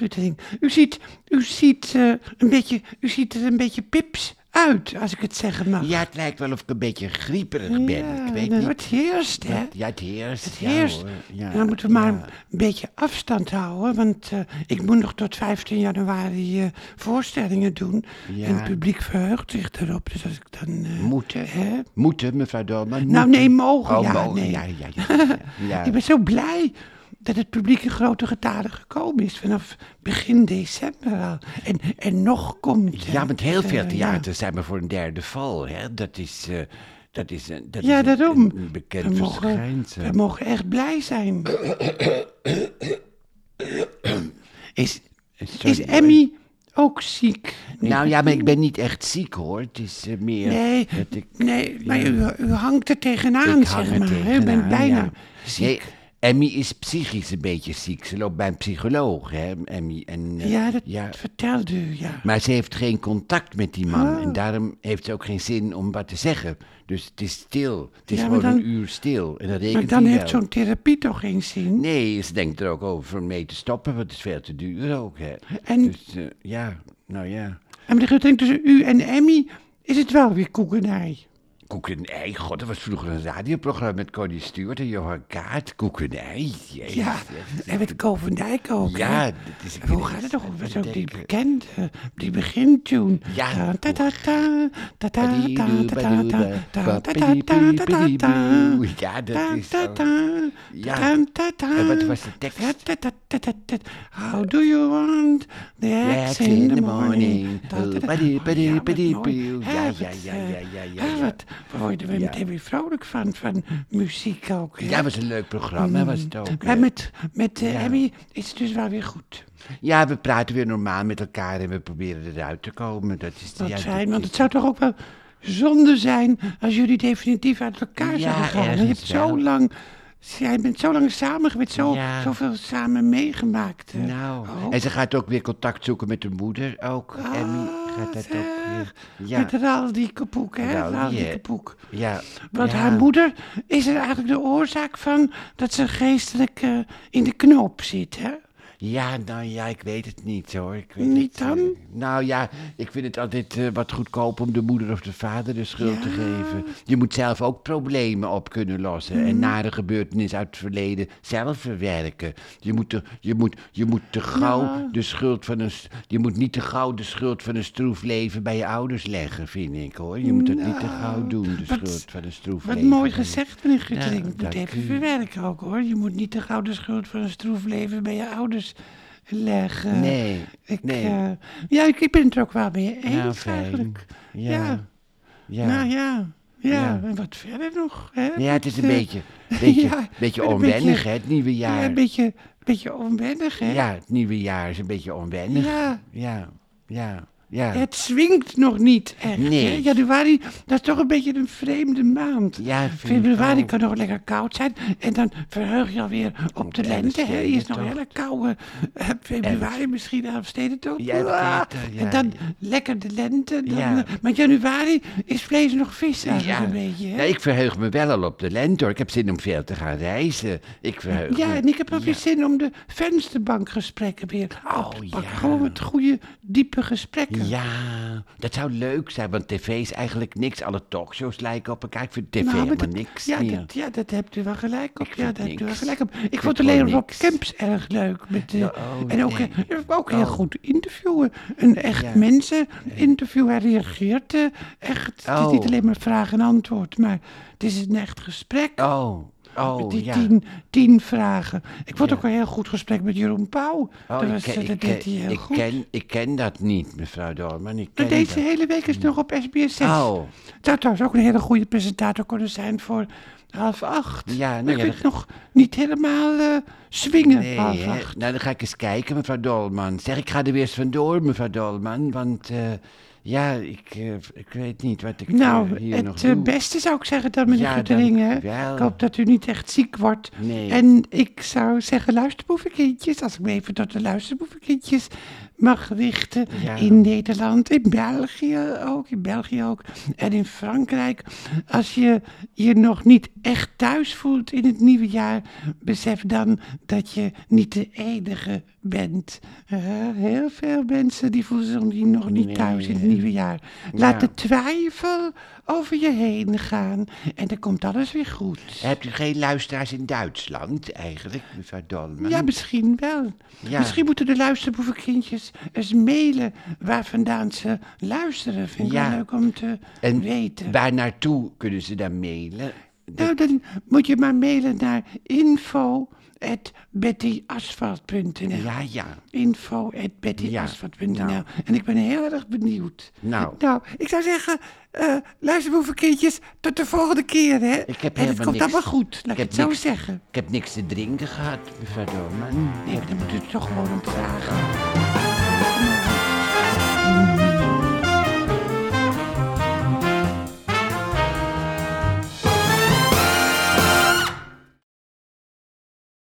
meneer. U ziet, u ziet, eh, een beetje, u ziet er een beetje pips uit, als ik het zeggen mag. Ja, het lijkt wel of ik een beetje grieperig ben. Ja, ik weet nou, niet. Het heerst, hè? Ja, het heerst. Het ja, heerst. hoor. Ja, dan moeten we maar ja. een beetje afstand houden, want eh, ik moet nog tot 15 januari eh, voorstellingen doen. Ja. En het publiek verheugt zich erop, dus als ik dan... Moeten. hè? Moeten, mevrouw Dolman. Nou, nee, mogen, Oh, ja, mogen, nee. ja, ja, ja, ja, ja. Ik ben zo blij dat het publiek in grote getalen gekomen is vanaf begin december al. En, en nog komt... Ja, met heel veel ja. theaters zijn we voor een derde val. Hè? Dat is, eh, dat is, een- dat Ja, is een- daarom. een, een bekend We mogen, verschijnsel. we mogen echt blij zijn. Is, Sorry, is. Emmy ook ziek? Nou ja, maar ik ben niet echt ziek hoor. Het is eh, meer Nee, dat ik... nee maar u, u hangt er tegenaan, ik zeg maar. U bent bijna ja. ziek. Nee, Emmy is psychisch een beetje ziek. Ze loopt bij een psycholoog, hè, Emmy. En, eh, Ja, dat ja. vertelde u, ja. Maar ze heeft geen contact met die man. Oh. En daarom heeft ze ook geen zin om wat te zeggen. Dus het is stil. Het is Ja, gewoon dan- een uur stil. En rekent Maar dan heeft zo'n therapie toch geen zin? Nee, ze denkt er ook over om mee te stoppen, want het is veel te duur ook. Hè. En- Dus eh, ja, nou ja. En meneer Guttering, tussen u en Emmy is het wel weer koekenij. Koek en ei, god, dat was vroeger een radioprogramma met Connie Stewart en Johan Kaart. Koek en ei, jezus. Ja, en met Ko van Dijk ook. Ja, dat is Hoe gaat het toch? Was ook die bekende, die begintune. Ja. Ja, dat is ta Ja. En wat was de tekst? How do you want the eggs in the morning? Ja, ja, ja, ja, ja, ja. We worden weer Ja. meteen weer vrolijk van, van muziek ook. hè? Ja, was een leuk programma, was het ook. Maar hè. met, met eh. Emmy is het dus wel weer goed. Ja, we praten weer normaal met elkaar en we proberen eruit te komen. Dat is ja, dat fijn, want het zou toch ook wel zonde zijn als jullie definitief uit elkaar zouden gaan. Je hebt zo lang, jij bent zo lang samen geweest, zo, Ja. zoveel samen meegemaakt. eh. Nou, Oh. en ze gaat ook weer contact zoeken met haar moeder ook. Emmy gaat dat zeg. ook weer. Ja, Met Raal die kapoek, hè? Raal die, kapoek. ja. Want haar moeder is er eigenlijk de oorzaak van dat ze geestelijk eh, in de knoop zit, hè? Ja, nou ja, ik weet het niet hoor. Ik weet Niet het, eh, dan? Nou ja, ik vind het altijd eh, wat goedkoop om de moeder of de vader de schuld te geven. Je moet zelf ook problemen op kunnen lossen. Mhm. En nare gebeurtenissen uit het verleden zelf verwerken. Je moet, de, je moet, je moet te gauw Ja. de schuld van een... Je moet niet te gauw de schuld van een stroef leven bij je ouders leggen, vind ik hoor. Je moet dat niet te gauw doen, de wat- schuld van een stroef Wat leven. mooi gezegd, meneer Guttering. Ja, ik moet even u. verwerken ook, hoor. Je moet niet de gouden schuld van een stroef leven bij je ouders leggen. Nee, Ik, nee. eh, ja, ik, ik ben het er ook wel mee eens Nou, eigenlijk. Ja. Ja. Ja. Nou ja, ja, Ja. en wat verder nog, hè? Ja, het is een Eh, beetje, beetje, ja, beetje onwennig, beetje- hè, het nieuwe Ja, jaar. een beetje, beetje onwennig, hè? Ja, het nieuwe jaar is een beetje onwennig. Ja. ja, ja. Ja. Het swingt nog niet echt. Nee. Hè? Januari, dat is toch een beetje een vreemde maand. Ja, Februari kan nog lekker koud zijn. En dan verheug je alweer op de de lente. Hè? Hier is nog hele koude eh, februari, misschien de Elfstedentocht. Ja, Ah, ja. En dan lekker de lente. Dan, Ja. eh, Maar januari is vlees nog vis eigenlijk een beetje. Hè? Ik verheug me wel al op de lente, hoor. Ik heb zin om veel te gaan reizen. Ik verheug Ja, me. en ik heb ook weer zin om de vensterbankgesprekken weer op Oh, te pakken. ja. Gewoon met goede, diepe Ja, dat zou leuk zijn, want tv is eigenlijk niks. Alle talkshows lijken op elkaar. Ik vind tv Nou, helemaal dat- niks ja, meer. dat, ja, dat hebt u wel gelijk op. Ik Ja, vind daar hebt u wel niks. gelijk op. Ik, vond alleen Rob. Kemps erg leuk. Met, oh, en ook, nee. ook heel Oh. goed interviewen. Een echt Ja. mensen interview. Hij reageert eh, echt. Het is Oh. niet alleen maar vraag en antwoord, maar het is een echt gesprek. Oh, oh, die ja. tien, tien vragen. Ik vond Ja. ook een heel goed gesprek met Jeroen Pauw. Oh, ik, ken, dat ik, ken, heel ik, goed. ken, ik ken dat niet, mevrouw Dorman. Ik ken Maar deze dat. hele week is nog op SBS 6. Oh, Het zou trouwens ook een hele goede presentator kunnen zijn voor half acht. Ja, Maar nou ik ja, het nog niet helemaal eh swingen, nee, half hè. acht. Nou, dan ga ik eens kijken, mevrouw Dolman. Zeg, ik ga er weer eens vandoor, mevrouw Dolman. Want, eh, ja, ik, eh, ik weet niet wat ik eh, Nou, hier nog het eh, doe. beste zou ik zeggen dan, meneer Ja, Guttering, hè. dank u wel. Ik hoop dat u niet echt ziek wordt. Nee. En ik zou zeggen, luisterboevenkindjes, als ik me even tot de luisterboevenkindjes mag richten Ja. in Nederland, in België ook, in België ook en in Frankrijk. Als je je nog niet echt thuis voelt in het nieuwe jaar, besef dan dat je niet de enige bent. Heel veel mensen die voelen zich nog niet thuis in het Nee. nieuwe jaar. Laat Ja. de twijfel over je heen gaan en dan komt alles weer goed. Hebt u geen luisteraars in Duitsland eigenlijk, mevrouw Dolman? Ja, misschien wel. Ja. Misschien moeten de luisterboevenkindjes eens mailen waar vandaan ze luisteren. Vind ik Ja. wel leuk om te En weten. waar naartoe kunnen ze dan mailen? Nou, dan moet je maar mailen naar info.bettyasphalt.nl Ja, ja. info.bettyasphalt.nl Ja, nou. En ik ben heel erg benieuwd. Nou. Nou, ik zou zeggen, eh luisterboevenkindjes, tot de volgende keer, hè. Ik heb en het komt allemaal goed, laat ik, het zo niks- zeggen. Ik heb niks te drinken gehad, mevrouw. Nee, maar dan moet er toch gewoon om vragen.